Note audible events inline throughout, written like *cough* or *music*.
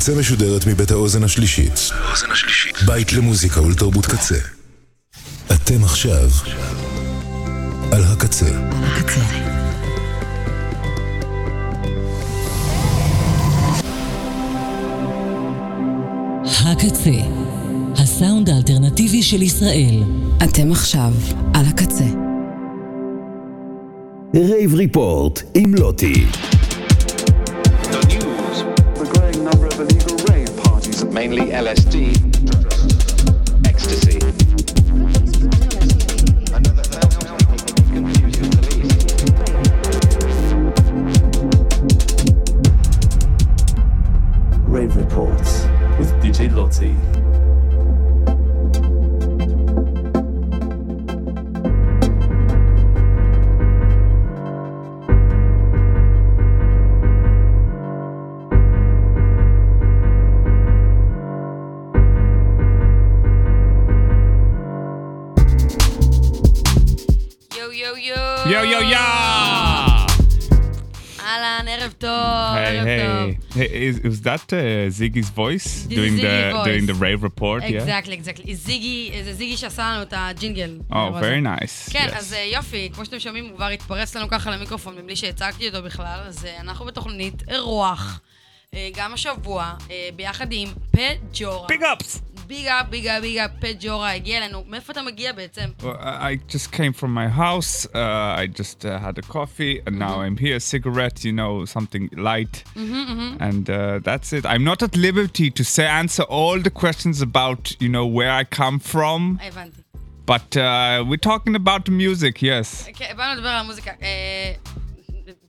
הקצה משודרת מבית האוזן השלישית. בית למוזיקה ולתרבות קצה. אתם עכשיו על הקצה. הקצה. הקצה, הסאונד האלטרנטיבי של ישראל. אתם עכשיו על הקצה. רייב ריפורט עם לוטי. Mainly LSD, ecstasy. Rave Reports with DJ Loti. Hey. is, was that uh, Ziggy's voice This doing is the Ziggy voice. doing the rave report? Yeah. אקזקטלי, אקזקטלי. זיגי, זה זיגי שעשה לנו את הג'ינגל. Oh, very nice. כן, yes. אז אה, יופי, כמו שאתם שומעים, הוא כבר התפרץ לנו ככה למיקרופון מבלי שהצגתי אותו בכלל, אז אה, אנחנו בתוכנית אירוח, אה, גם השבוע, אה, ביחד עם פג'ורה. Big ups. ביג אפ, ביג אפ, ביג אפ, פג'ורה הגיע אלינו. מאיפה אתה מגיע בעצם? Well, I I just came from my house. Uh, I just uh, had a coffee, and now Mm-hmm. I'm here. Cigarette, you know, something light, Mm-hmm, and uh, that's it. I'm not at liberty to say answer all the questions about you know where I come from, הבנתי. but uh, we're talking about the music. Yes. כן, באנו לדבר על המוזיקה. אה,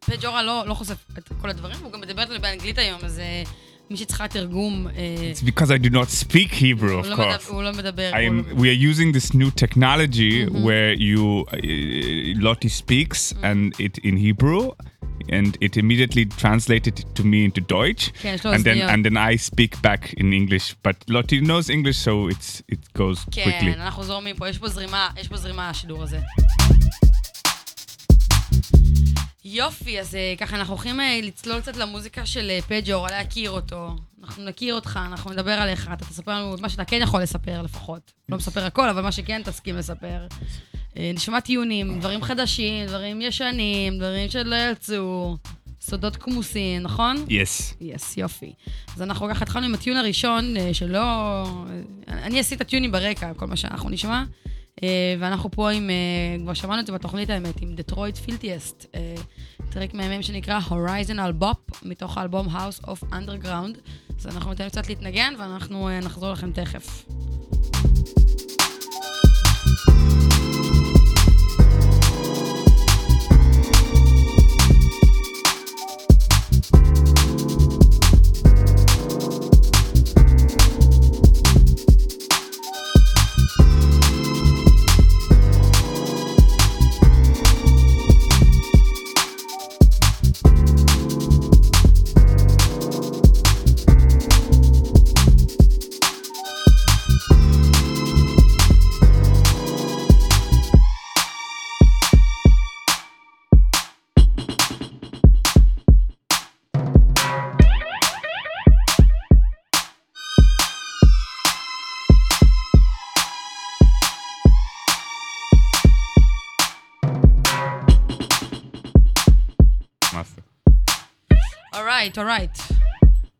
פג'ורה לא לא חושף את כל הדברים, הוא גם מדבר איתנו באנגלית היום, אז אה, מי שצריכה תרגום... It's because I do not speak Hebrew, of course. הוא לא מדבר. We are using this new technology where you... Uh, Loti speaks and it in Hebrew. and it immediately translated to me into Deutsch. and then, and then I speak back in English, but Loti knows English, so it's, it goes quickly. יופי, אז אה, ככה אנחנו הולכים אה, לצלול קצת למוזיקה של אה, פג'ורה, להכיר אותו. אנחנו נכיר אותך, אנחנו נדבר עליך, אתה תספר לנו את מה שאתה כן יכול לספר לפחות. לא מספר הכל, אבל מה שכן תסכים לספר. נשמע טיונים, דברים חדשים, דברים ישנים, דברים שלא יצאו, סודות כמוסים, נכון? yes יס, יופי. אז אנחנו ככה התחלנו עם הטיון הראשון, שלא... אני אעשי את הטיונים ברקע, כל מה שאנחנו נשמע. אה, ואנחנו פה עם, אה, כבר שמענו את זה בתוכנית האמת, עם דטרויט פילטיאסט, טרק מהמם שנקרא Horizon על Bop, מתוך האלבום House of Underground. אז אנחנו ניתן קצת להתנגן, ואנחנו אה, נחזור לכם תכף. אורייט, אורייט.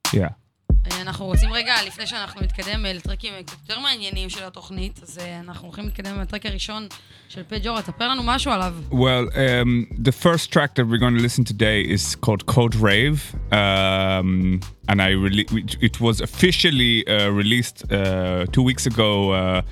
yeah אה, אנחנו רוצים רגע, לפני שאנחנו נתקדם אה, לטרקים אה, קצת יותר מעניינים של התוכנית, אז אה, אנחנו הולכים להתקדם לטרק הראשון של פג'ורה, תספר לנו משהו עליו. Well, um, the first track that we're going to listen today is called Code Rave, um, and I really it was officially uh, released uh, two weeks ago uh,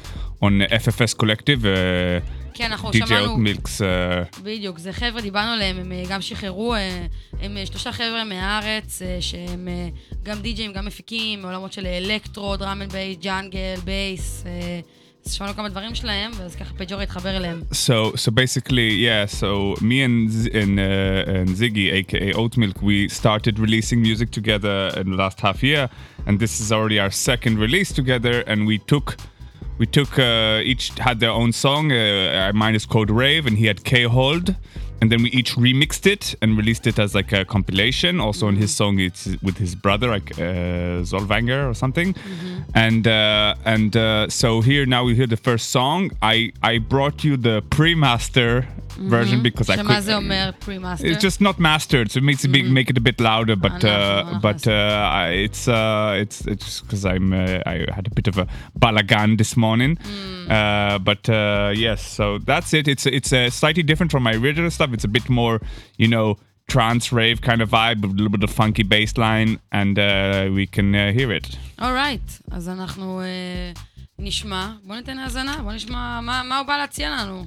on FFS Collective. Uh, כן, אנחנו DJ שמענו, Milk's uh, בדיוק, זה חבר'ה, דיברנו עליהם, הם אה, גם שחררו, אה, הם אה, שלושה חבר'ה מהארץ, אה, שהם אה, גם די-ג'אים, גם מפיקים, מעולמות של אלקטרו, דראם אנד בייס, ג'אנגל, בייס, אה, אז שמענו כמה דברים שלהם, ואז ככה פג'ורה התחבר אליהם. so so basically yeah so me and Z- and, uh, and Ziggy aka Oatmilk we started releasing music together in the last half year and this is already our second release together and we took we took uh, each had their own song uh, mine is called Rave and he had K Hold and then we each remixed it and released it as like a compilation. Also in his song, it's with his brother, like uh, Zolvanger or something. Mm-hmm. And uh, and uh, so here now we hear the first song. I I brought you the pre-master version because I שמה could. זה אומר פרי-מאסטר? It's just not mastered, so it makes it big, make it a bit louder. But אנחנו- uh, אנחנו but uh, I- it's uh, it's it's just because I'm uh, I had a bit of a balagan this morning. Uh, but uh, yes, so that's it. It's it's uh, slightly different from my original stuff. It's a bit more, you know, trance rave kind of vibe, with a little bit of funky bass line, and uh, we can uh, hear it. אורייט, אז אנחנו אה, נשמע, בוא ניתן האזנה, בוא נשמע מה מה הוא בא להציע לנו.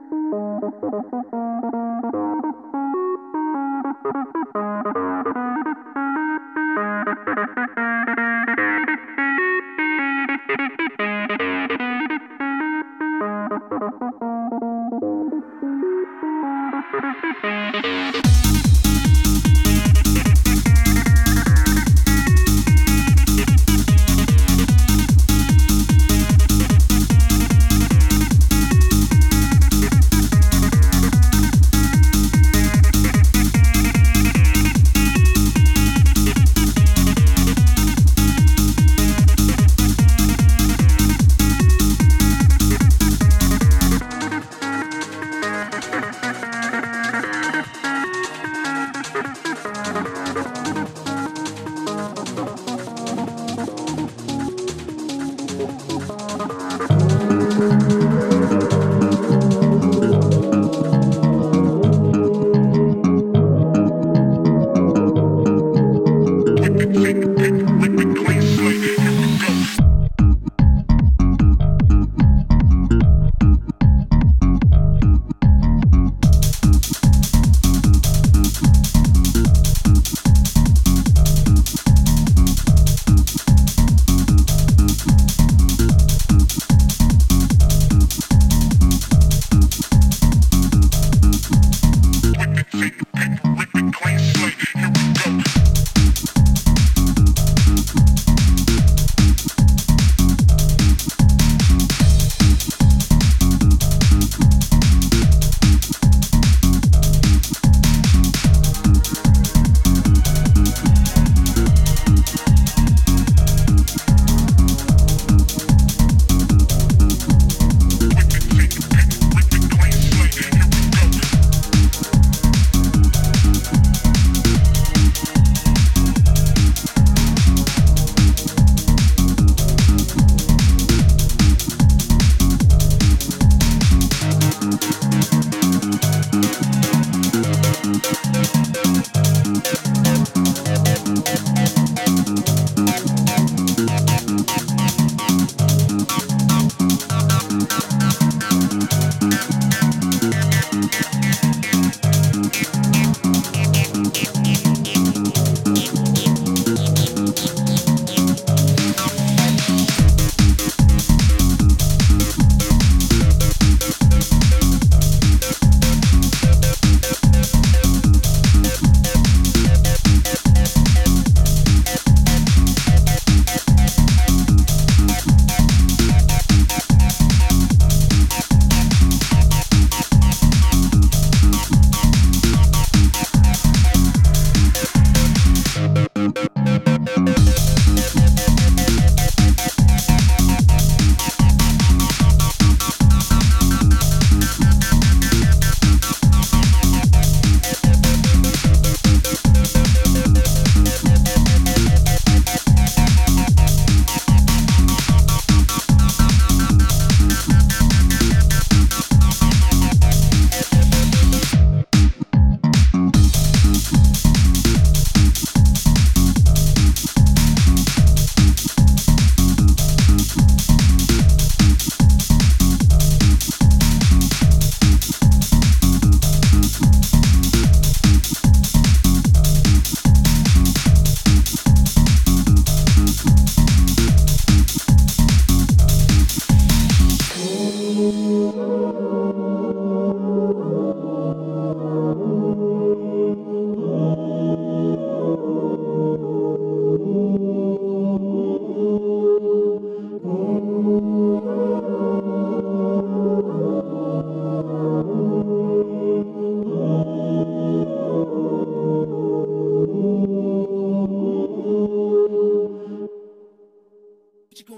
Thank you.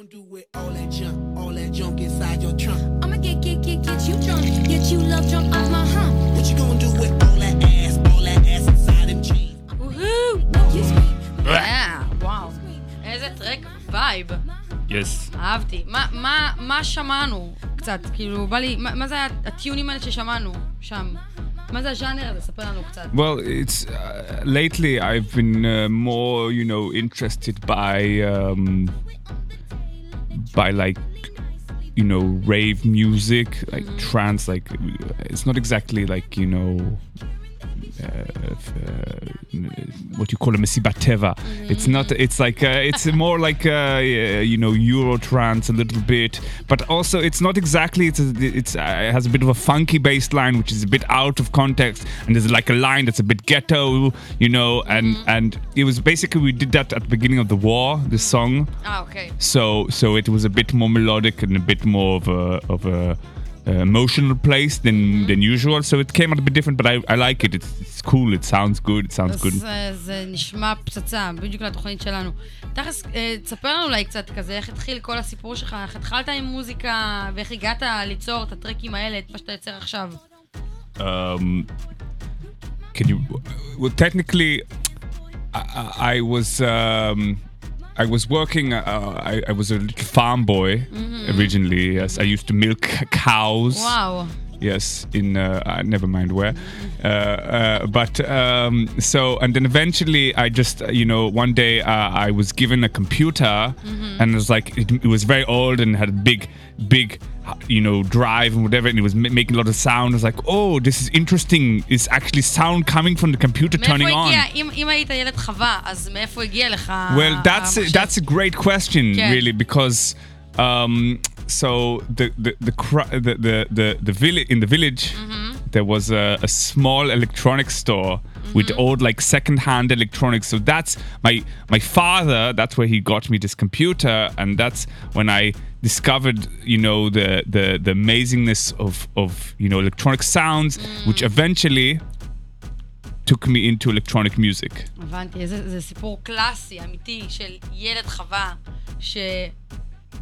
Don't do it all that junk, all that junk inside your trunk. I'ma get, get, get, get you drunk, get you love drunk off my hump. What you gonna do with all that ass, all that ass inside them jeans? Woohoo! Yeah, וואו, איזה טרק וייב. יס. אהבתי. מה, שמענו קצת? כאילו, בא לי, מה זה הטיונים האלה ששמענו שם? Well, it's uh, lately I've been uh, more, you know, interested by um, by like you know rave music, like trance. Like it's not exactly like you know. Uh, uh, uh, what you call a mesibat teva. Mm. It's not. It's like uh, it's *laughs* more like uh, you know Euro trance a little bit, but also it's not exactly. It's a, it's it has a bit of a funky bass line, which is a bit out of context, and there's like a line that's a bit ghetto, you know, and mm. and it was basically we did that at the beginning of the war, the song. Ah, okay. So so it was a bit more melodic and a bit more of a of a emotional place than than usual. So it came out a bit different, but I, I like it. It's, it's cool. It sounds good. It sounds good. זה, זה נשמע פצצה, בדיוק לתוכנית שלנו. תכלס, אה, תספר לנו אולי קצת כזה, איך התחיל כל הסיפור שלך, איך התחלת עם מוזיקה, ואיך הגעת ליצור את הטרקים האלה, את מה שאתה יוצר עכשיו. Um, can you? Well, technically, I, I I was. Um, I was working. Uh, I, I, was a little farm boy mm-hmm. originally. Yes, I used to milk cows. Wow. Yes, in uh, uh never mind where, uh, uh, but um, so and then eventually I just uh, you know one day I was given a computer mm-hmm. and it was like it, it was very old and had a big big you know, drive and whatever, and it was m- making a lot of sound. I was like, oh, this is interesting. It's actually sound coming from the computer turning on. Well, that's a, that's a great question, really, because um, so the the the the the, the, the village in the village mm-hmm. there was a, a small electronics store mm-hmm. with old like second-hand electronics. So that's my my father. That's where he got me this computer, and that's when I discovered you know the the the amazingness of of you know electronic sounds, which eventually took me into electronic music. הבנתי, זה, זה סיפור קלאסי, אמיתי, של ילד חווה,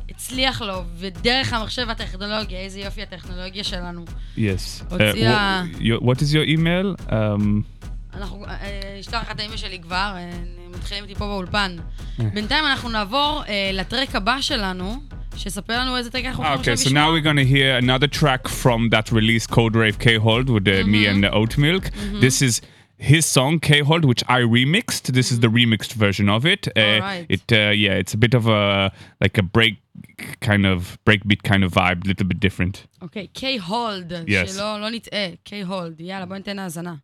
שהצליח לו, ודרך המחשב והטכנולוגיה, איזה יופי הטכנולוגיה שלנו. Yes. Uh, הוציאה- wha- your, what is your email? Um, אנחנו, אה, אשלח לך את האימא שלי כבר, אה, מתחילים איתי פה באולפן. בינתיים אנחנו נעבור אה, לטרק הבא שלנו, שספר לנו איזה טרק אנחנו הולכים okay, עכשיו so now לשמוע. we're gonna hear another track from that release, Code Rave K Hold, with uh, me and uh, Oat Milk. This is his song K Hold, which I remixed. This is the remixed version of it. Uh, Alright. It uh, yeah, it's a bit of a like a break kind of breakbeat kind of vibe, a little bit different. אוקיי, קיי הולד, Yes. שלא לא נטעה, קיי הולד. יאללה, בוא ניתן האזנה.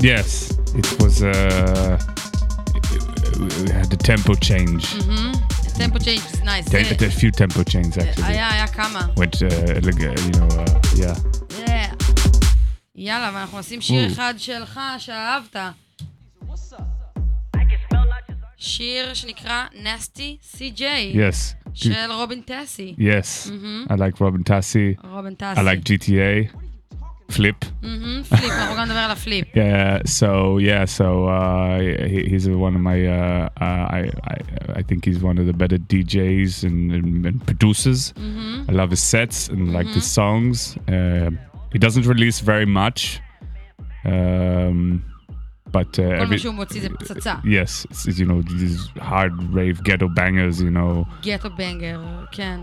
Yes, it was. Uh, we had the tempo change. The tempo change is nice. Te- Yeah. a few tempo changes actually. היה, היה כמה. Went, uh, like, uh, you know, uh, yeah. Yeah. יאללה, ואנחנו נשים שיר או. אחד שלך שאהבת. שיר שנקרא Nasty CJ. Yes. של רובין טסי. Yes. I like Robin Tassi. רובין טסי. I like GTA. Flip. מהמם, פליפ, אנחנו גם נדבר על הפליפ. *laughs* Yeah. So yeah. So uh, he, he's one of my. Uh, uh, I, I I think he's one of the better DJs and, and, and producers. I love his sets and like his songs. Uh, he doesn't release very much. Um, but uh, כל מה every שהוא מוציא זה פצצה. yes, it's, it's, you know these hard rave ghetto bangers. You know. גטו בנגר, כן.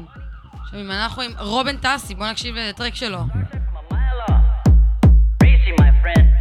עכשיו, אם אנחנו עם רובין טסי, בואו נקשיב לטרק שלו. Racing, my friend.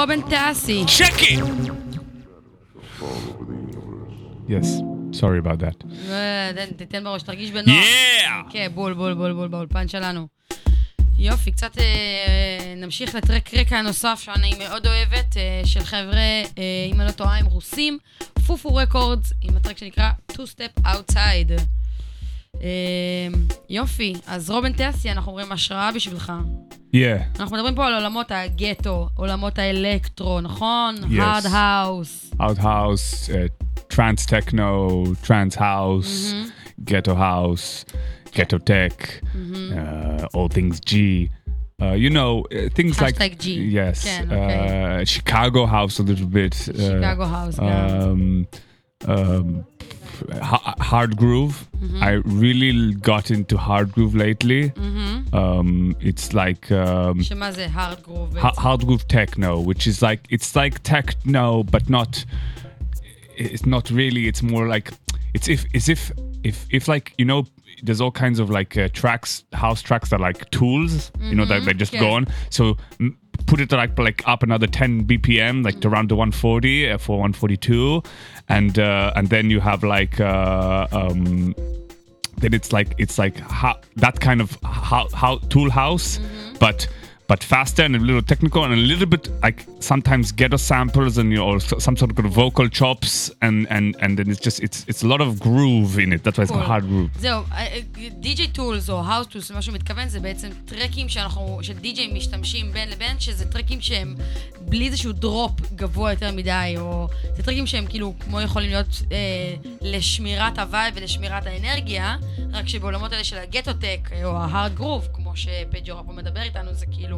רובין טאסי. Check it. Yes. Sorry about that. אה, תן- תתן בראש, תרגיש בנוח. Yeah. כן, בול, בול, בול, בול, באולפן שלנו. יופי, קצת אה, נמשיך לטרק רקע נוסף שאני מאוד אוהבת, אה, של חבר'ה, אה, אם אני לא טועה, הם רוסים, פופו רקורדס, עם הטרק שנקרא Two Step Outside. אה, יופי, אז רובין טסי, אנחנו אומרים השראה בשבילך. Yeah. אנחנו מדברים פה על עולמות הגטו, עולמות האלקטרו, נכון? Yes. Hard house. Hard house, uh, trance techno, trance house, mm-hmm. ghetto house, ghetto tech, mm-hmm. uh, all things G. Uh, you know, uh, things Hashtag like G. yes, Can, uh, okay. Chicago house a little bit. Uh, Chicago house. Um, um, hard groove. Mm-hmm. I really got into hard groove lately. Mm-hmm. Um, it's like um, hard groove. Hard groove techno, which is like it's like techno, but not. It's not really. It's more like it's if as if if if like you know there's all kinds of like uh, tracks, house tracks that are like tools, you know, that they just yeah. go on. So m- put it like like up another 10 BPM, like to around the 140 uh, for 142, and uh, and then you have like uh, um, then it's like it's like how, that kind of how, how tool house but but faster and a little technical and a little bit like sometimes ghetto samples and you know or some sort of vocal chops and and and then it's just it's it's a lot of groove in it. That's why it's called hard groove. זהו, די.ג'יי טולס או האוס טולס, מה שהוא מתכוון זה בעצם טרקים שאנחנו, שדי.ג'יי משתמשים בין לבין, שזה טרקים שהם בלי איזשהו דרופ גבוה יותר מדי, או זה טרקים שהם כאילו כמו יכולים להיות אה, לשמירת הווייב ולשמירת האנרגיה, רק שבעולמות האלה של הגטו-טק או ההארד גרוב, כמו שפג'ורה פה מדבר איתנו, זה כאילו...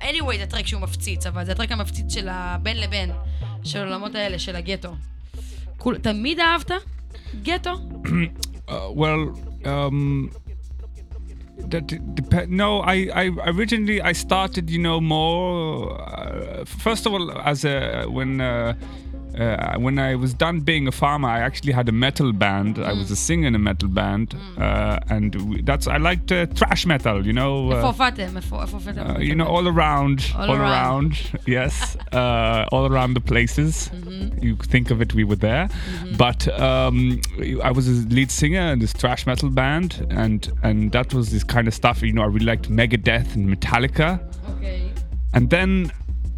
anyway זה טרק שהוא מפציץ, אבל זה הטרק המפציץ של הבין לבין, של העולמות האלה, של הגטו. כול- תמיד אהבת גטו? Uh, well, um, that d- dep- no, I, I originally I started, you know, more. Uh, first of all, as a when. Uh, uh, when I was done being a farmer, I actually had a metal band. Mm. I was a singer in a metal band, mm. uh, and we, that's I liked uh, thrash metal. You know, uh, uh, you know, all around, all, all around. around. *laughs* yes, uh, all around the places. Mm-hmm. You think of it, we were there. Mm-hmm. But um, I was a lead singer in this thrash metal band, and and that was this kind of stuff. You know, I really liked Megadeth and Metallica. Okay. And then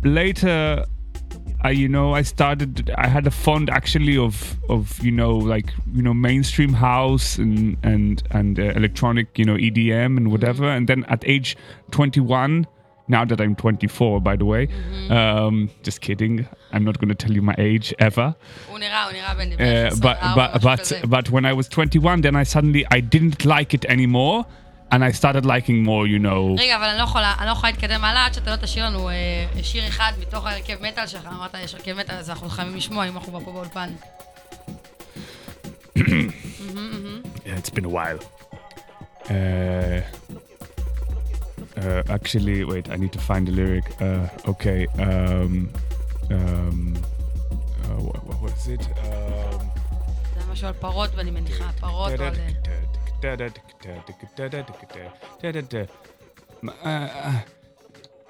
later I, you know, I started. I had a fond actually of of you know like you know mainstream house and and and uh, electronic you know EDM and whatever. Mm-hmm. And then at age 21, now that I'm 24, by the way, mm-hmm. um, just kidding. I'm not going to tell you my age ever. Uh, but but but but when I was 21, then I suddenly I didn't like it anymore and I started liking more. You know. רגע, אבל אני לא יכולה, אני לא יכולה להתקדם הלאה עד שאתה לא תשאיר לנו אה, שיר אחד מתוך ההרכב מטאל שלך. אמרת, יש הרכב מטאל, אז אנחנו חייבים לשמוע אם אנחנו פה באולפן. Yeah, it's been a while. Uh, uh, actually, wait, I need to find the lyric. Uh, okay. Um, um, uh, what, what was it? Um, זה משהו על פרות, ואני מניחה, פרות או על...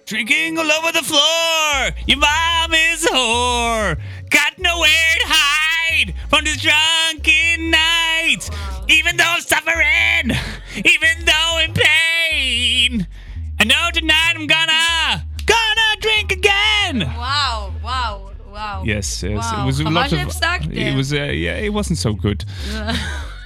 Drinking all over the floor. Your mom is a whore. Got nowhere to hide from this drunken night. Even though I'm suffering, even though in pain, I know tonight I'm gonna gonna drink again. Wow! Wow! Wow! Yes, yes. Wow. It was a lot of. It was uh, yeah. It wasn't so good. *laughs*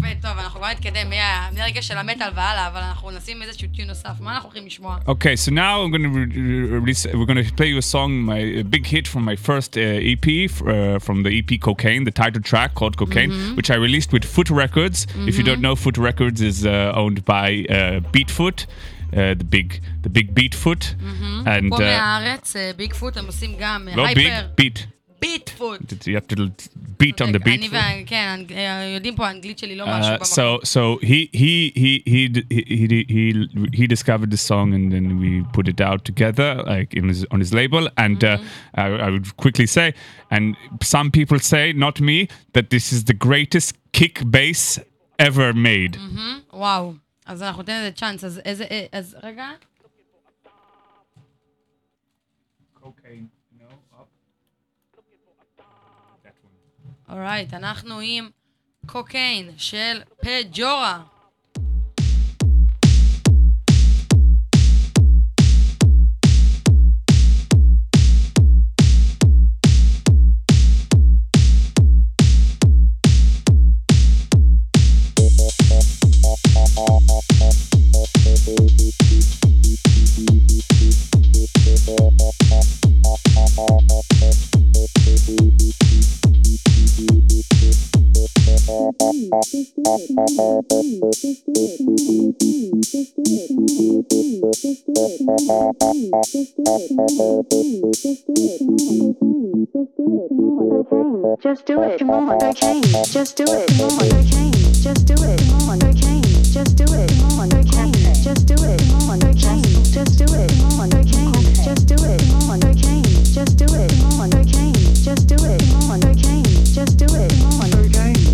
יפה, טוב, אנחנו כבר נתקדם מה- מהרגע של המטאל והלאה, אבל אנחנו נשים איזשהו טיון נוסף. מה אנחנו הולכים לשמוע? Okay, so now I'm going to re- re- release. We're going to play you a song, my a big hit from my first uh, EP, f- uh, from the EP Cocaine, the title track called Cocaine, which I released with Foot Records. If you don't know, Foot Records is uh, owned by uh, Beatfoot, uh, the big the big Beatfoot, and פה uh, מהארץ, אה, ביג פוט, הם עושים גם אה, no big הייפר. beat. ביט פוט. You have to beat on the beat. אני וה... כן, האנג- אה, יודעים פה, האנגלית שלי לא משהו Uh, במקום. so so he he he he d- he he he he discovered the song and then we put it out together like in his on his label and uh, I, I would quickly say and some people say not me that this is the greatest kick bass ever made וואו. אז אנחנו ניתן לזה צ'אנס, אז איזה... אה, אז רגע. אורייט, אנחנו עם קוקיין של פג'ורה.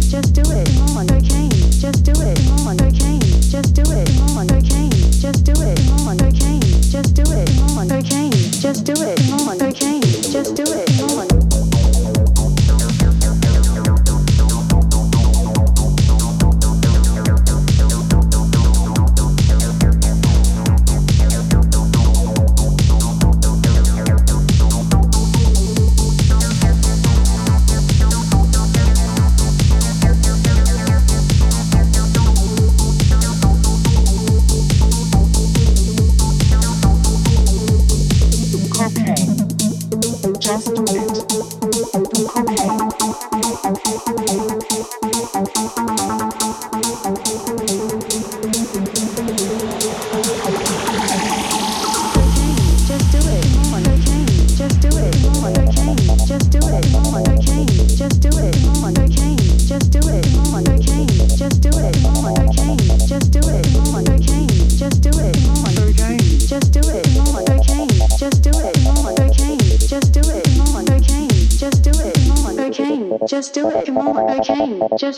Just do it. Just do it. Come on, cocaine.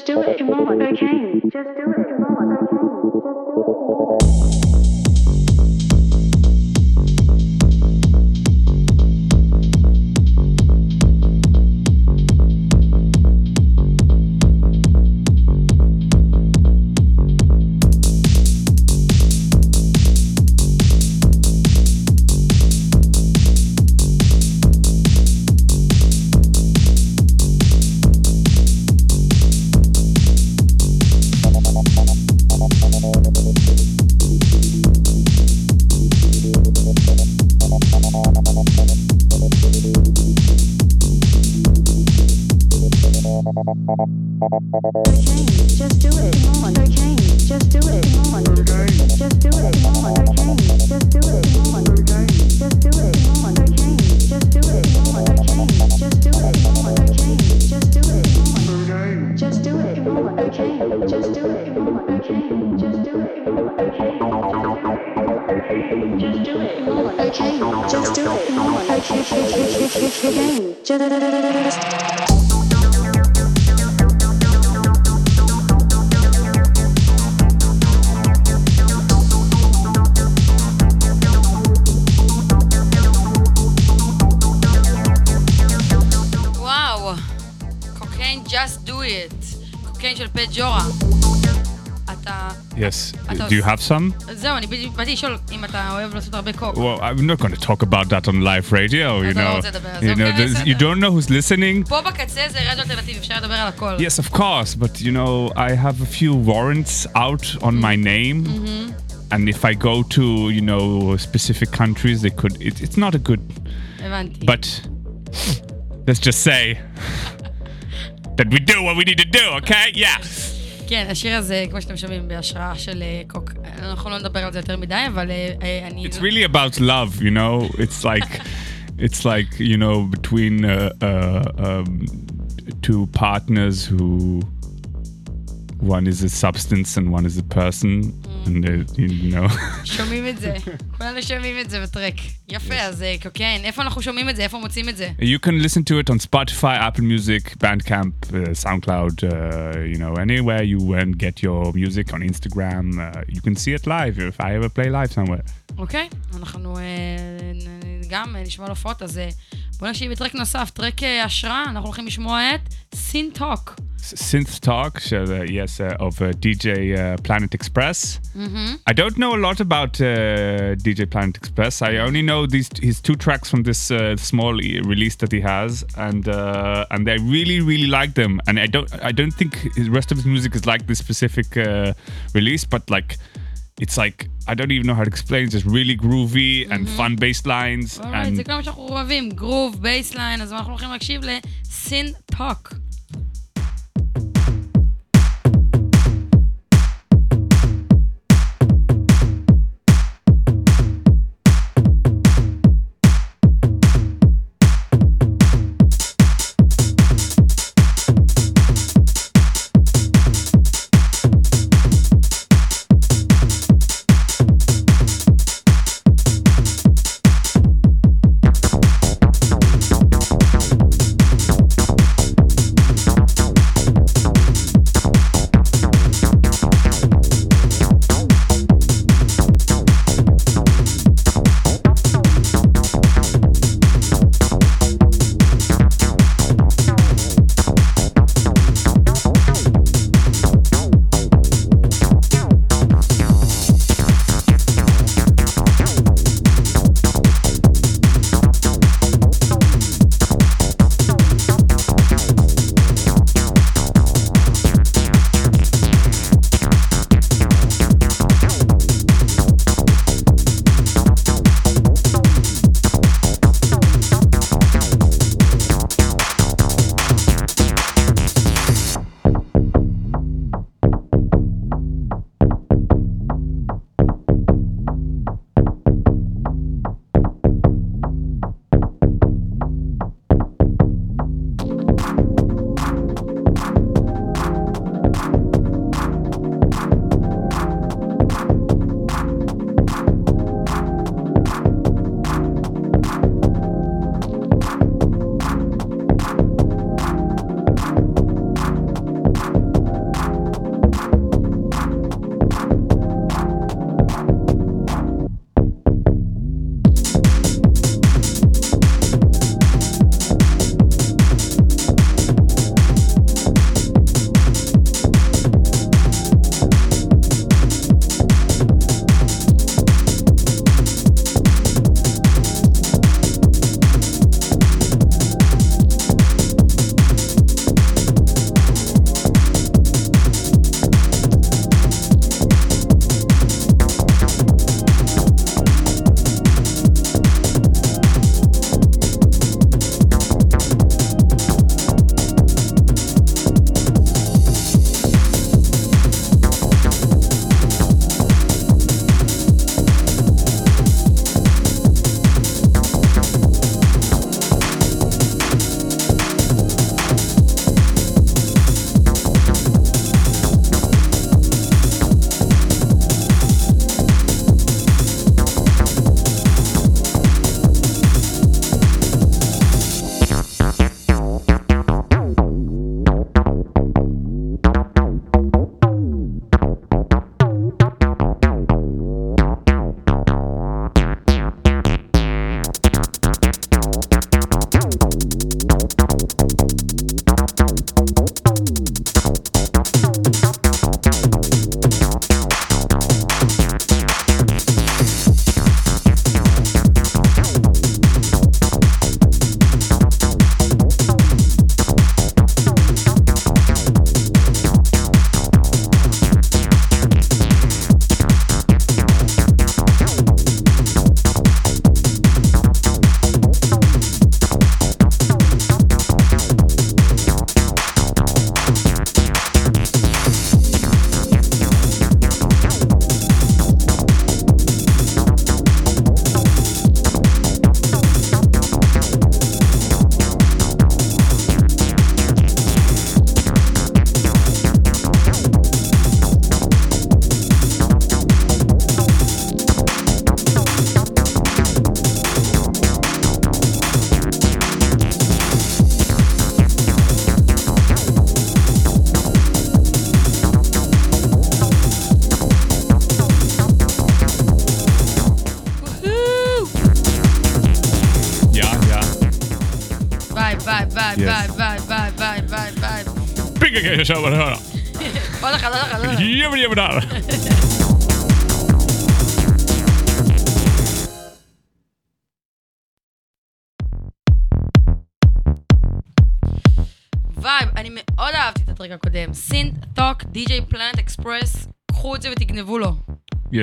Do it. change. Just Do you עוש- have some? זהו, אני בדיוק באתי לשאול אם אתה אוהב לעשות הרבה קוק. Well, I'm not going to talk about that on live radio. You אתה לא know, רוצה לדבר על you זה, know, אוקיי, there's- בסדר. you don't know who's listening. פה בקצה זה רדיו אלטרנטיבי, אפשר לדבר על הכל. Yes, of course, but you know, I have a few warrants out on my name, and if I go to you know specific countries, they could. It, it's not a good. הבנתי. But let's just say *laughs* that we do what we need to do. Okay? Yeah. כן, השיר הזה, כמו שאתם שומעים, בהשראה של אה, קוק. אנחנו לא נדבר על זה יותר מדי, אבל אה, אה, אני... It's really about love, you know. It's like, it's like you know between uh, uh, um, two partners who one is a substance and one is a person, and they, you know. *laughs* שומעים את זה. כולנו שומעים את זה בטרק. יפה, אז אה, קוקיין, איפה אנחנו שומעים את זה? איפה מוצאים את זה? You can listen to it on Spotify, Apple Music, Bandcamp, uh, SoundCloud, uh, you know, anywhere you and get your music on Instagram. Uh, you can see it live if I ever play live somewhere. אוקיי, אנחנו אה, נ- גם אה, נשמע על הופעות, אז אה, בואו נקשיב בטרק נוסף, טרק אה, השראה, אנחנו הולכים לשמוע את סין טוק. Synth Talk, so, uh, yes, uh, of uh, DJ uh, Planet Express. I don't know a lot about uh, DJ Planet Express. I only know these his two tracks from this uh, small e- release that he has, and uh, and I really really like them. And I don't I don't think the rest of his music is like this specific uh, release, but like. It's like I don't even know how to explain. It's just really groovy and fun bass lines, אולרייט, זה and כל מה שאנחנו אוהבים, גרוב, בייסליין, אז אנחנו הולכים להקשיב לסין טוק.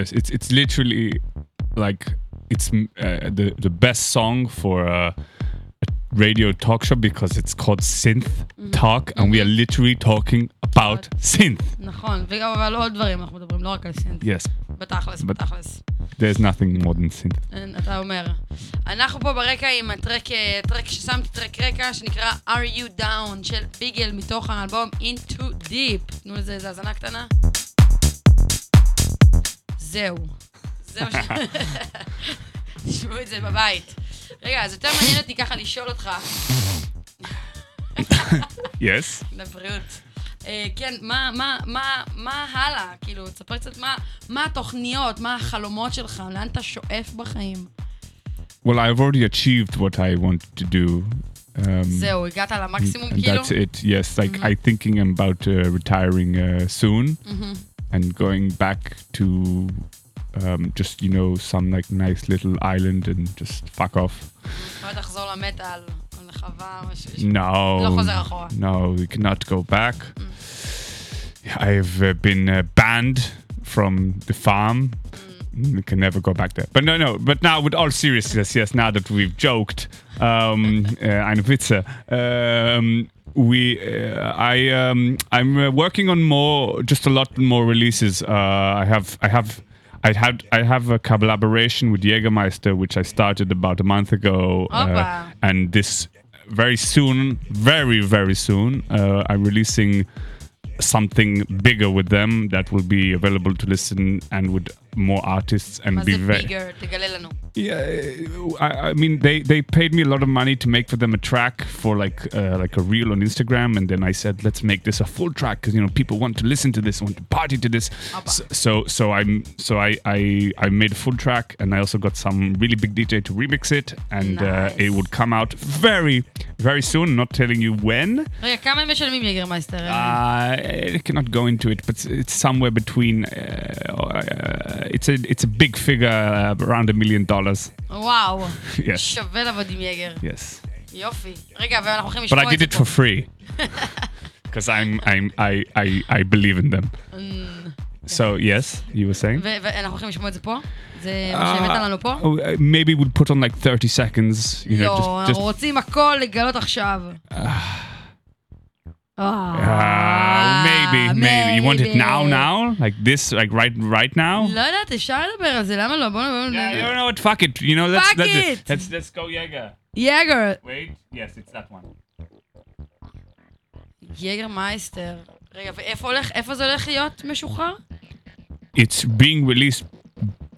Yes, it's it's literally like it's uh, the the best song for a, a radio talk show because it's called synth talk, and we are literally talking about synth. נכון, וגם אבל עוד דברים אנחנו מדברים, לא רק על סינט. Yes, בתכלס, But- בתכלס. there's nothing more than synth. אין, אתה אומר. אנחנו פה ברקע עם הטרק, אה, טרק ששמתי טרק רקע שנקרא are you down של ביגל מתוך האלבום into deep. תנו לזה איזה האזנה קטנה. זהו. זהו. *laughs* תשמעו את זה בבית. רגע, אז יותר מעניין אותי ככה לשאול אותך, Yes. לבריאות. אה, כן, מה, מה, מה, מה הלאה? כאילו, תספר קצת מה, מה התוכניות, מה החלומות שלך, לאן אתה שואף בחיים? Well, I've already achieved what I wanted to do. Um, זהו, הגעת למקסימום כאילו? that's it. Yes, like I thinking about uh, retiring uh, soon and going back to um, just you know some like nice little island and just fuck off. No, no, we cannot go back. Mm. I've uh, been uh, banned from the farm. Mm. We can never go back there. But no, no. But now, with all seriousness, yes. Now that we've joked, um, uh, eine Witze. Um, we, uh, I, um, I'm uh, working on more, just a lot more releases. Uh, I have, I have. I had I have a collaboration with Jägermeister, which I started about a month ago, uh, Opa. and this very soon, very very soon, uh, I'm releasing something bigger with them that will be available to listen and with more artists and מה be זה very ביגר? תגלה לנו. yeah I, I mean they they paid me a lot of money to make for them a track for like uh, like a reel on Instagram and then I said let's make this a full track because you know people want to listen to this want to party to this so, so so I'm so I, I I made a full track and I also got some really big DJ to remix it and Nice. uh, it would come out very very soon not telling you when רגע, כמה הם משלמים יגרמייסטר? uh, I cannot go into it, but it's somewhere between. Uh, uh, it's a it's a big figure, uh, around a million dollars. וואו. *laughs* Yes. שווה לעבוד עם יגר. Yes, יופי. רגע, ואנחנו הולכים but לשמוע I את did זה it פה. for free *laughs* because I'm I'm I I I believe in them. So yes, you were saying. ו- ואנחנו הולכים לשמוע את זה פה? זה מה שהבאת לנו פה? Oh, uh, maybe we'll put on like 30 seconds. You know, לא, just, אנחנו just רוצים הכל לגלות עכשיו. uh, maybe, maybe. You want it now, now, like this, like right, right now. לא יודעת, אפשר לדבר על זה, למה לא? בוא Yeah, you נדבר. know what? Fuck it. You know, let's Fuck let's, it! let's let's go Jaeger. יגר. Wait, yes, it's that one. יגר מייסטר. רגע, ואיפה הולך, איפה זה הולך להיות משוחרר? It's being released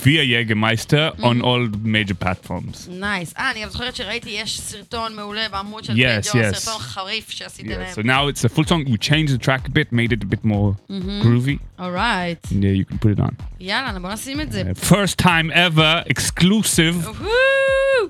via Jägermeister Mm-hmm. on all major platforms. נייס. אה, אני גם זוכרת שראיתי, יש סרטון מעולה בעמוד של Yes, פייג'ו, yes. סרטון חריף שעשיתם Yeah, להם. so now it's a full song. We changed the track a bit, made it a bit more Mm-hmm. groovy. אורייט. And yeah, you can put it on. יאללה, בוא נשים את זה. Uh, first time ever, exclusive. וואו!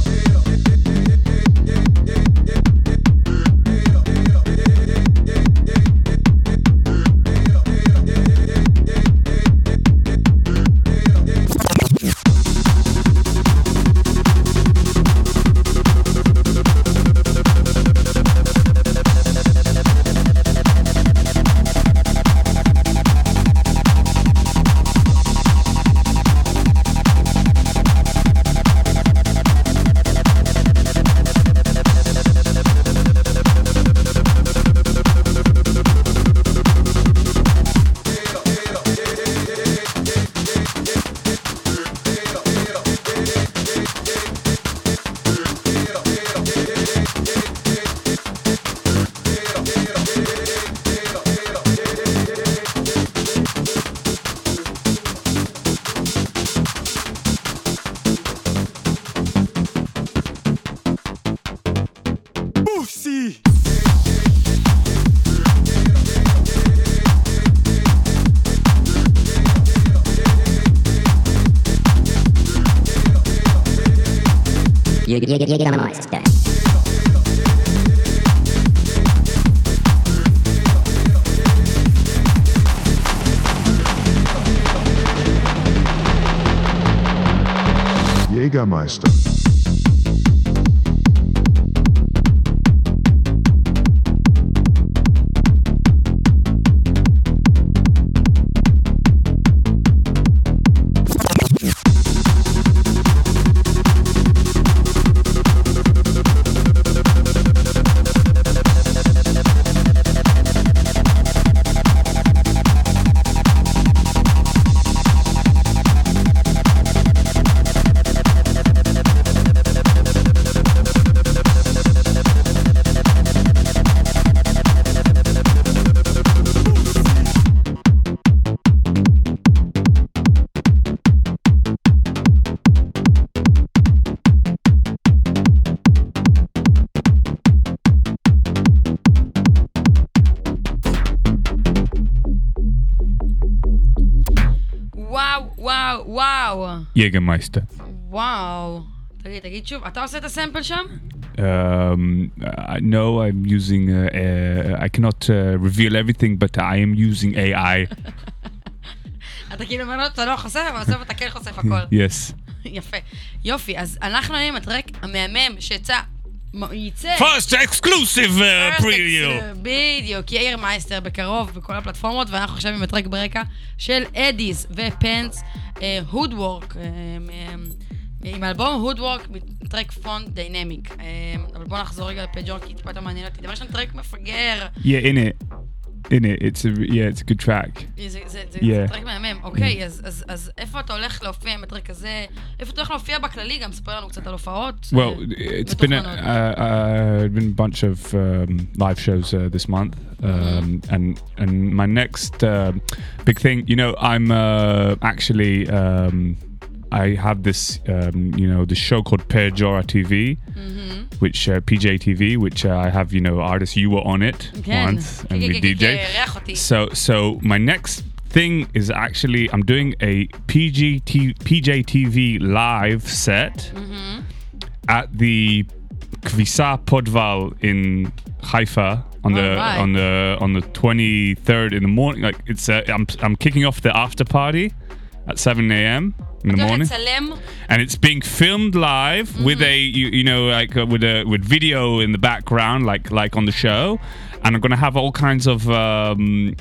Jä- Jä- Jägermeister. Jägermeister. Jägermeister. Jägermeister. Jägermeister. וואו. תגיד, תגיד שוב, אתה עושה את הסמפל שם? Um, know I'm using. Uh, uh, I cannot uh, reveal everything, but I am using AI. *laughs* אתה כאילו אומר לו, אתה לא חושף, אבל בסוף אתה כן חושף הכל. *laughs* yes. *laughs* יפה. יופי, אז אנחנו היום עם הטרק המהמם שיצא, יצא. First preview. Ex- בדיוק, יאיר מייסטר בקרוב בכל הפלטפורמות, ואנחנו עכשיו עם הטרק ברקע של אדיס ופנס, הודוורק, עם אלבום הודוורק, טרק פונט דיינמיק. אבל בואו נחזור רגע לפג'ור, כי טיפה יותר מעניין אותי. דבר ראשון, טרק מפגר. It, in it. It's a yeah, it's a good track. זה, זה, זה, זה Yeah. טרק מהמם. אוקיי, אז, אז, אז איפה אתה הולך להופיע עם הטרק הזה? איפה אתה הולך להופיע בכללי? גם ספר לנו קצת על הופעות. Well, אה, it's been a, מתוכננות. uh, uh, been a bunch of um, live shows uh, this month, um, and and my next uh, big thing, you know, I'm uh, actually um, I have this, um, you know, the show called Pejora TV, mm-hmm. which uh, PJTV, which uh, I have, you know, artists you were on it Again. once and we DJ. So, so my next thing is actually I'm doing a PGT PJTV live set mm-hmm. at the Kvisa Podval in Haifa on the right. on the on the 23rd in the morning. Like it's, uh, I'm I'm kicking off the after party at 7 a.m. in the morning. And it's being filmed live mm-hmm. with a you, you know like uh, with a with video in the background like like on the show, and I'm gonna have all kinds of. Um,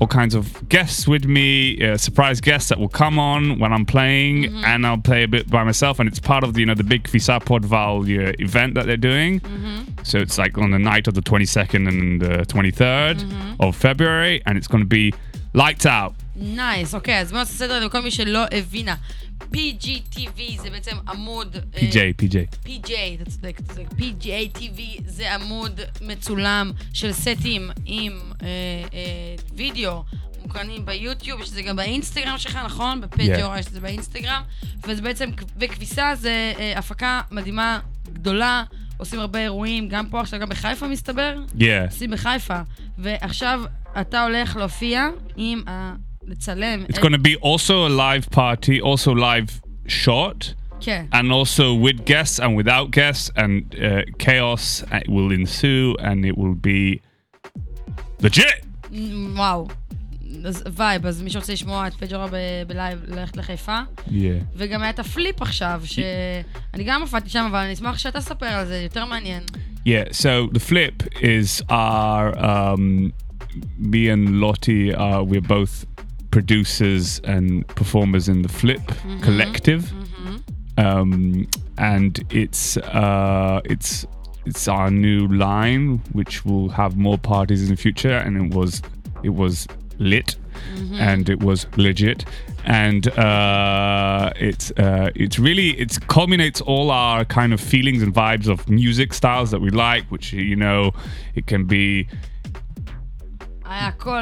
all kinds of guests with me, uh, surprise guests that will come on when I'm playing, mm-hmm. and I'll play a bit by myself. And it's part of the, you know the big Kvisa Podval uh, event that they're doing. Mm-hmm. So it's like on the night of the 22nd and the 23rd mm-hmm. of February, and it's going to be lights out. נייס, אוקיי, אז בואו נעשה סדר לכל מי שלא הבינה. PGTV זה בעצם עמוד... אה, pj pj PJ, אתה צודק, אתה צודק. PGA TV זה עמוד מצולם של סטים עם אה, אה, וידאו מוקרנים ביוטיוב, יש את זה גם באינסטגרם שלך, נכון? בפג'ורה Yeah. יש את זה באינסטגרם. וזה בעצם, וכביסה זה אה, הפקה מדהימה, גדולה, עושים הרבה אירועים, גם פה עכשיו, גם בחיפה מסתבר? yeah עושים בחיפה. ועכשיו אתה הולך להופיע עם ה... לצלם. It's going to be also a live party, also live shot. כן. And also with guests and without guests and uh, chaos uh, will ensue and it will be legit. Mm, וואו. אז וייב, אז מי שרוצה לשמוע את פג'ורה בלייב, ללכת לחיפה. Yeah. וגם היה את הפליפ עכשיו, שאני גם הופעתי שם, אבל אני אשמח שאתה על זה, יותר מעניין. Yeah, so the flip is our, um, me and Loti, uh, we're both producers and performers in the Flip Collective, um, and it's uh, it's it's our new line which will have more parties in the future, and it was it was lit. And it was legit. And uh, it's uh, it's really it culminates all our kind of feelings and vibes of music styles that we like which you know it can be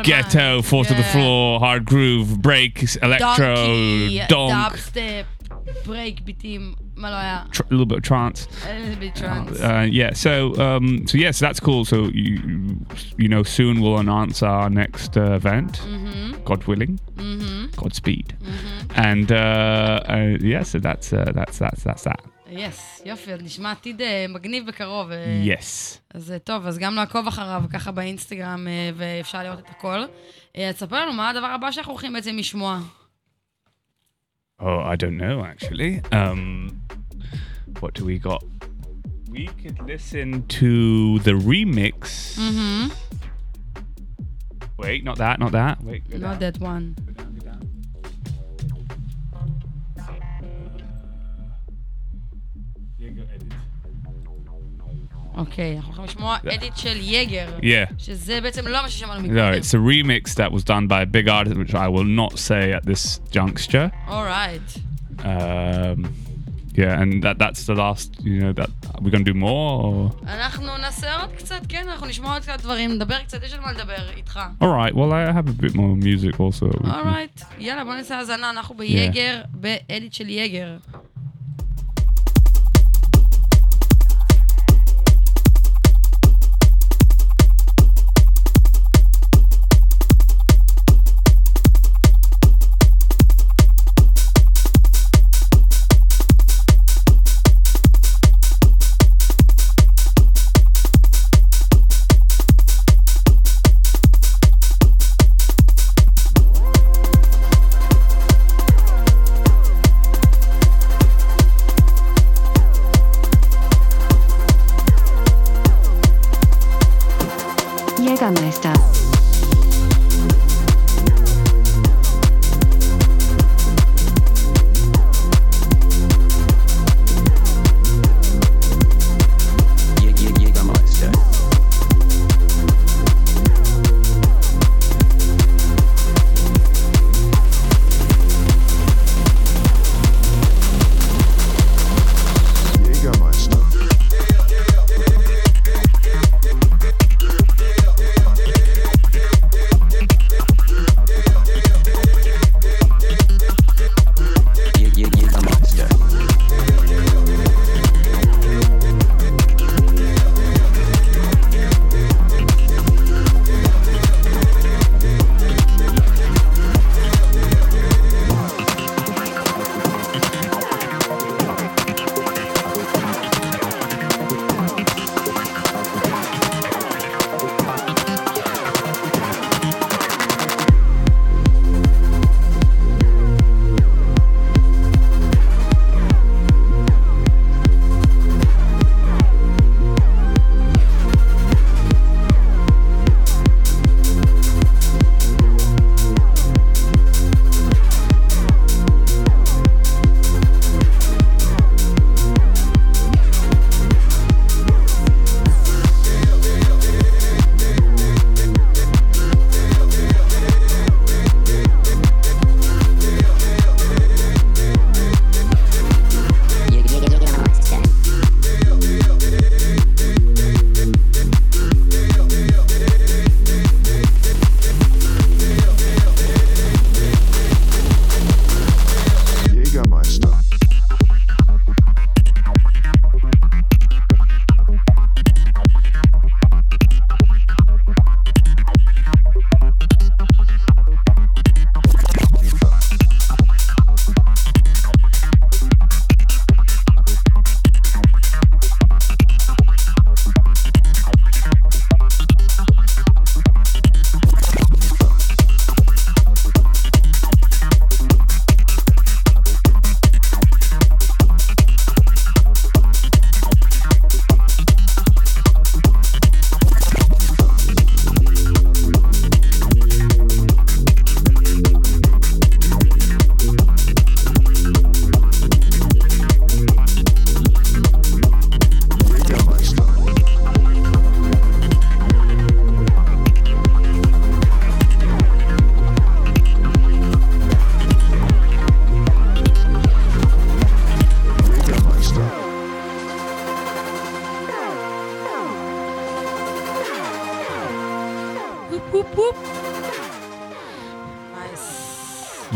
ghetto, fall yeah. to the floor, hard groove, breaks, electro, Donkey, donk. dubstep, break beating, Tr- a little bit of trance. A little bit trance. Uh, uh, yeah. So, um, so yes, yeah, so that's cool. So you, you know, soon we'll announce our next uh, event, mm-hmm. God willing. Mm-hmm. Godspeed. Mm-hmm. And uh, uh, yeah, so that's uh, that's that's that's that. יס, יופי, אז נשמע עתיד אה, מגניב בקרוב. אה, Yes. אז אה, טוב, אז גם לעקוב אחריו ככה באינסטגרם, ואפשר לראות את הכל. אז ספר לנו מה הדבר הבא שאנחנו הולכים בעצם לשמוע. Oh, I don't know actually. Um, what do we got? We could listen to the remix. Mm-hmm. Wait, not that, not that. Wait, Not down. that one. אוקיי, אנחנו הולכים לשמוע אדיט של יגר. Yeah. שזה בעצם לא מה ששמענו No, מקודם. it's a remix that was done by a big artist, which I will not say at this juncture. אורייט. Um, yeah, and that that's the last. You know that we're gonna do more. Or? אנחנו נעשה עוד קצת, כן, אנחנו נשמע עוד קצת דברים, נדבר קצת, יש על מה לדבר איתך. All right. Well, I have a bit more music also. We can- אורייט, יאללה, בוא נעשה האזנה, אנחנו ביגר, באדיט של יגר.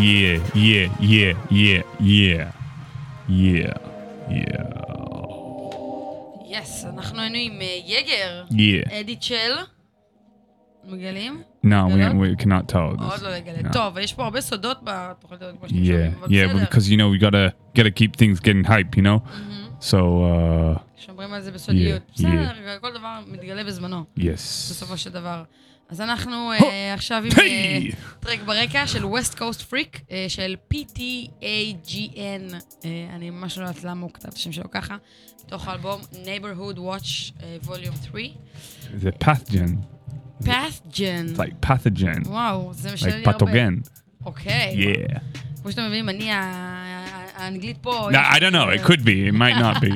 Yeah, yeah, yeah, yeah, yeah, yeah, yeah, יס, אנחנו היינו עם אה, יגר. yeah. אדיט של... מגלים? No, we, גלות? we cannot tell. This. עוד לא לגלה. No. טוב, יש פה הרבה סודות בתוכנית הזאת, כמו שאתם Yeah, שומעים, אבל yeah, בסדר. because you know we gotta gotta keep things getting hype, you know. So uh, שומרים על זה בסודיות. Yeah, בסדר, כל דבר מתגלה בזמנו, yes. בסופו של דבר. אז אנחנו אה, עכשיו עם אה! טרק ברקע של West Coast Freak, אה, של PTAGN, אה, אני ממש לא יודעת למה הוא כתב את השם שלו ככה, מתוך האלבום Neighborhood Watch Volume 3. The pathogen. Pathgen. It's like pathogen. וואו, זה משנה לי הרבה. pathogen. אוקיי. Yeah. כמו שאתם מבינים, אני, האנגלית פה... I don't know. It could be. It might not be.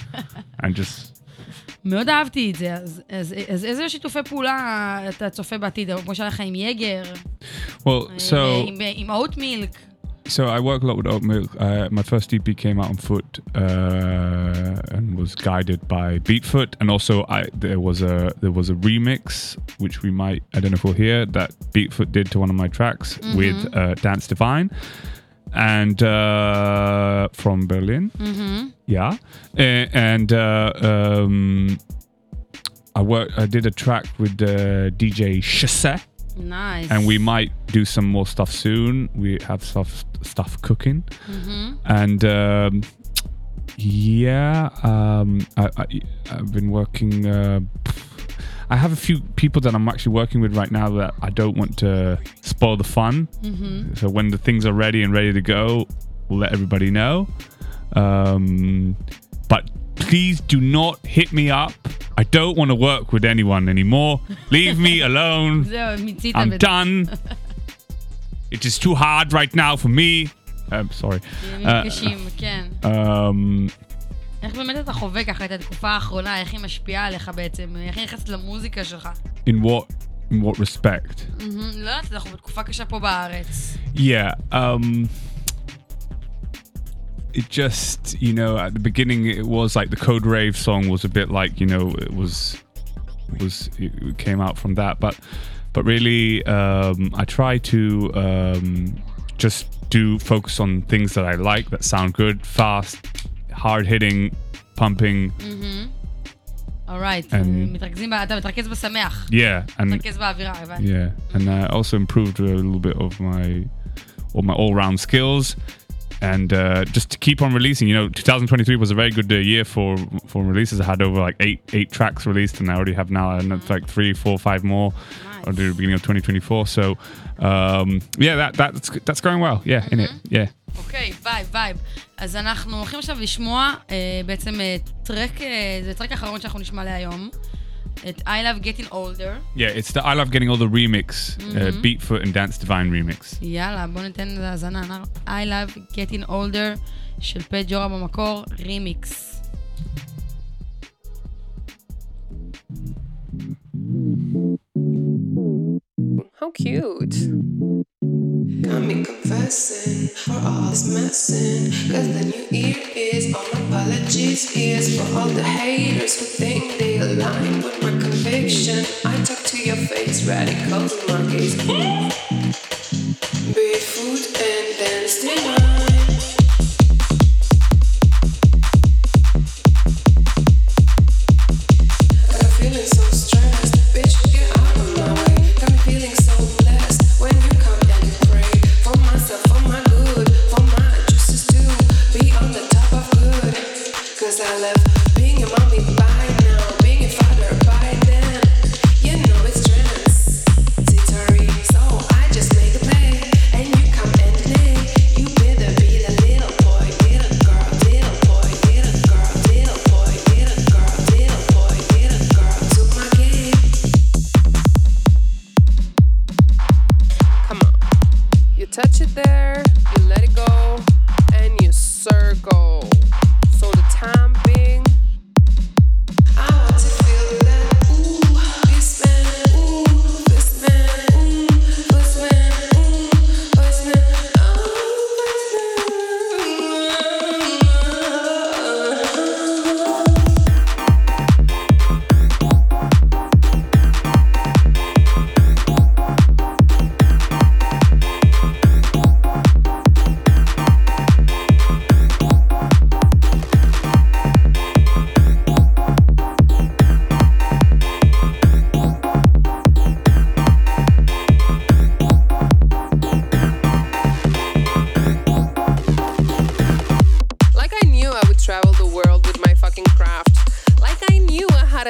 *laughs* I'm just. מאוד אהבתי את זה, אז, אז, אז איזה שיתופי פעולה אתה צופה בעתיד? כמו שהיה לך עם יגר, Well, so עם, עם אוט מילק. so I work a lot with oat milk. Uh, my first EP came out on foot uh, and was guided by Beatfoot, and also I there was a there was a remix which we might I don't know if we'll hear that Beatfoot did to one of my tracks with uh, Dance Divine, and uh, from Berlin. Mm-hmm. Yeah, and uh, um, I work. I did a track with uh, DJ Chasse. Nice. And we might do some more stuff soon. We have stuff stuff cooking, mm-hmm. and. Um, yeah, um, I, have been working uh, I have a few people that I'm actually working with right now that I don't want to spoil the fun. Mm-hmm. So when the things are ready and ready to go, we'll let everybody know. Um, but please do not hit me up. I don't want to work with anyone anymore. Leave me *laughs* alone. I'm done. *laughs* it is too hard right now for me. I'm sorry. Uh, um, איך באמת אתה חווה ככה את התקופה האחרונה, איך היא משפיעה עליך בעצם? איך היא נכנסת למוזיקה שלך? in what in what respect? מהמם, לא יודעת, אנחנו בתקופה קשה פה בארץ. Yeah. Um, it just you know at the beginning it was like the Code Rave song was a bit like you know it was was it came out from that, but but really um, I try to um, just do focus on things that I like that sound good, fast, hard hitting, pumping. אורייט, And- מתרכזים, ב- אתה מתרכז בשמח. Yeah, and מתרכז באווירה, הבנתי. Yeah, and I also improved a little bit of my all my all-round skills, and uh, just to keep on releasing. You know, 2023 was a very good uh, year for for releases. I had over like eight eight tracks released, and I already have now and it's like three, four, five more. I'll do the beginning of 2024. So, um, yeah, that that's that's going well. Yeah, in it. Yeah. אוקיי, וייב, וייב. אז אנחנו הולכים עכשיו לשמוע אה, בעצם אה, טרק, אה, זה טרק האחרון שאנחנו נשמע להיום. את I Love Getting Older. Yeah, it's the I Love Getting the remix, uh, Beatfoot and Dance Divine remix. יאללה, בוא ניתן לזה האזנה. I Love Getting Older של פט ג'ורה במקור, רימיקס. How cute. Got me confessing for all this messing. Cause the new year is all apologies. Here's for all the haters who think they align with my conviction. I talk to your face, radicals case.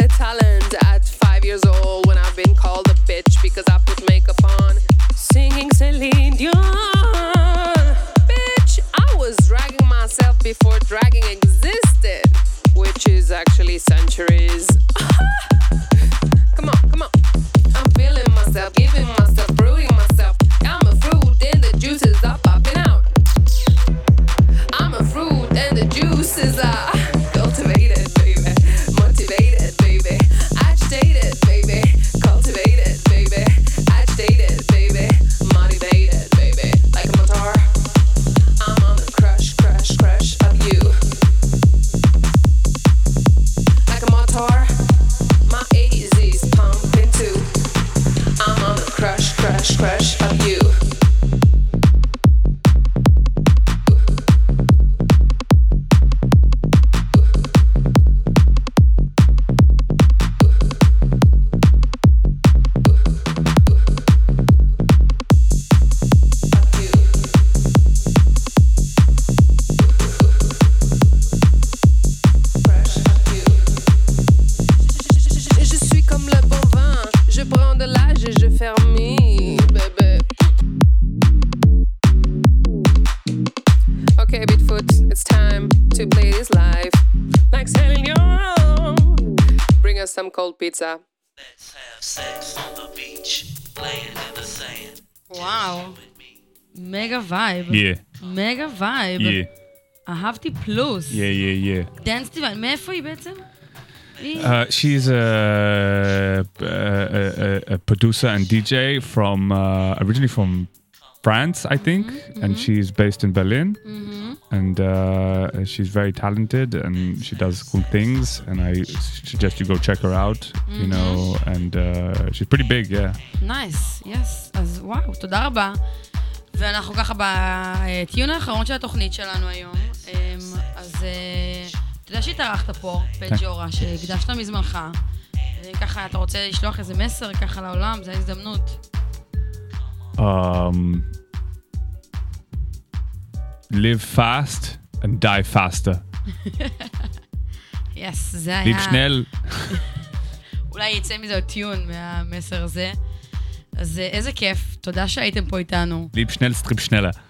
Talent at five years old when I've been called a bitch because I put makeup אהבתי פלוס. Yeah, yeah, yeah. דנס טיבן, מאיפה היא בעצם? היא- Uh, she's a, a, a, a producer and DJ from uh, originally from France, I think, and she's based in Berlin. And uh, she's very talented, and she does cool things. And I suggest you go check her out. You know, and uh, she's pretty big, yeah. נייס, יס. אז וואו, תודה רבה. ואנחנו ככה בטיון האחרון של התוכנית שלנו היום. אמ, אז אה, אתה יודע שהתארחת פה, פג'ורה, שהקדשת מזמנך. ואם ככה אתה רוצה לשלוח איזה מסר ככה לעולם, זו ההזדמנות. Um, live fast and die faster. *laughs* יס, זה היה... Lieb schnell. *laughs* אולי יצא מזה עוד טיון מהמסר הזה. אז אה, איזה כיף, תודה שהייתם פה איתנו. Lieb schnell, strip schneller.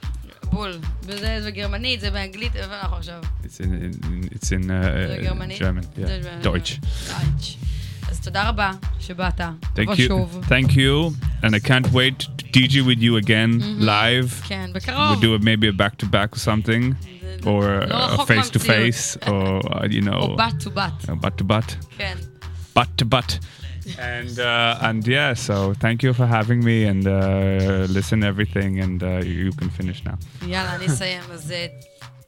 בול. וזה בגרמנית, זה באנגלית, איפה אנחנו עכשיו? It's in, in it's in זה uh, גרמנית? German. זה Yeah. ב- Deutsch. דויטש. אז תודה רבה שבאת. Thank תבוא you. שוב. Thank you. And I can't wait to DJ with you again live. כן, בקרוב. We'll do it maybe a back to back or something. Or לא uh, רחוק face to מהמציאות. face. Or, uh, you know. או *laughs* בת טו בת. uh, butt to butt. כן. Butt to butt. And uh, and yeah, so thank you for having me and uh, listen everything and uh, you can finish now. יאללה, אני אסיים. אז אה,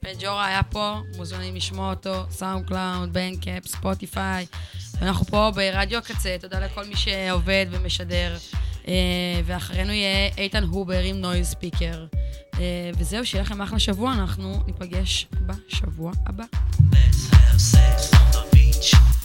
פג'ורה היה פה, מוזמנים לשמוע אותו, סאונד קלאוד, בנקאפ, ספוטיפיי. ואנחנו פה ברדיו הקצה, תודה לכל מי שעובד ומשדר. אה, ואחרינו יהיה איתן הובר עם נויז ספיקר. אה, וזהו, שיהיה לכם אחלה שבוע, אנחנו ניפגש בשבוע הבא. Let's have sex on the beach.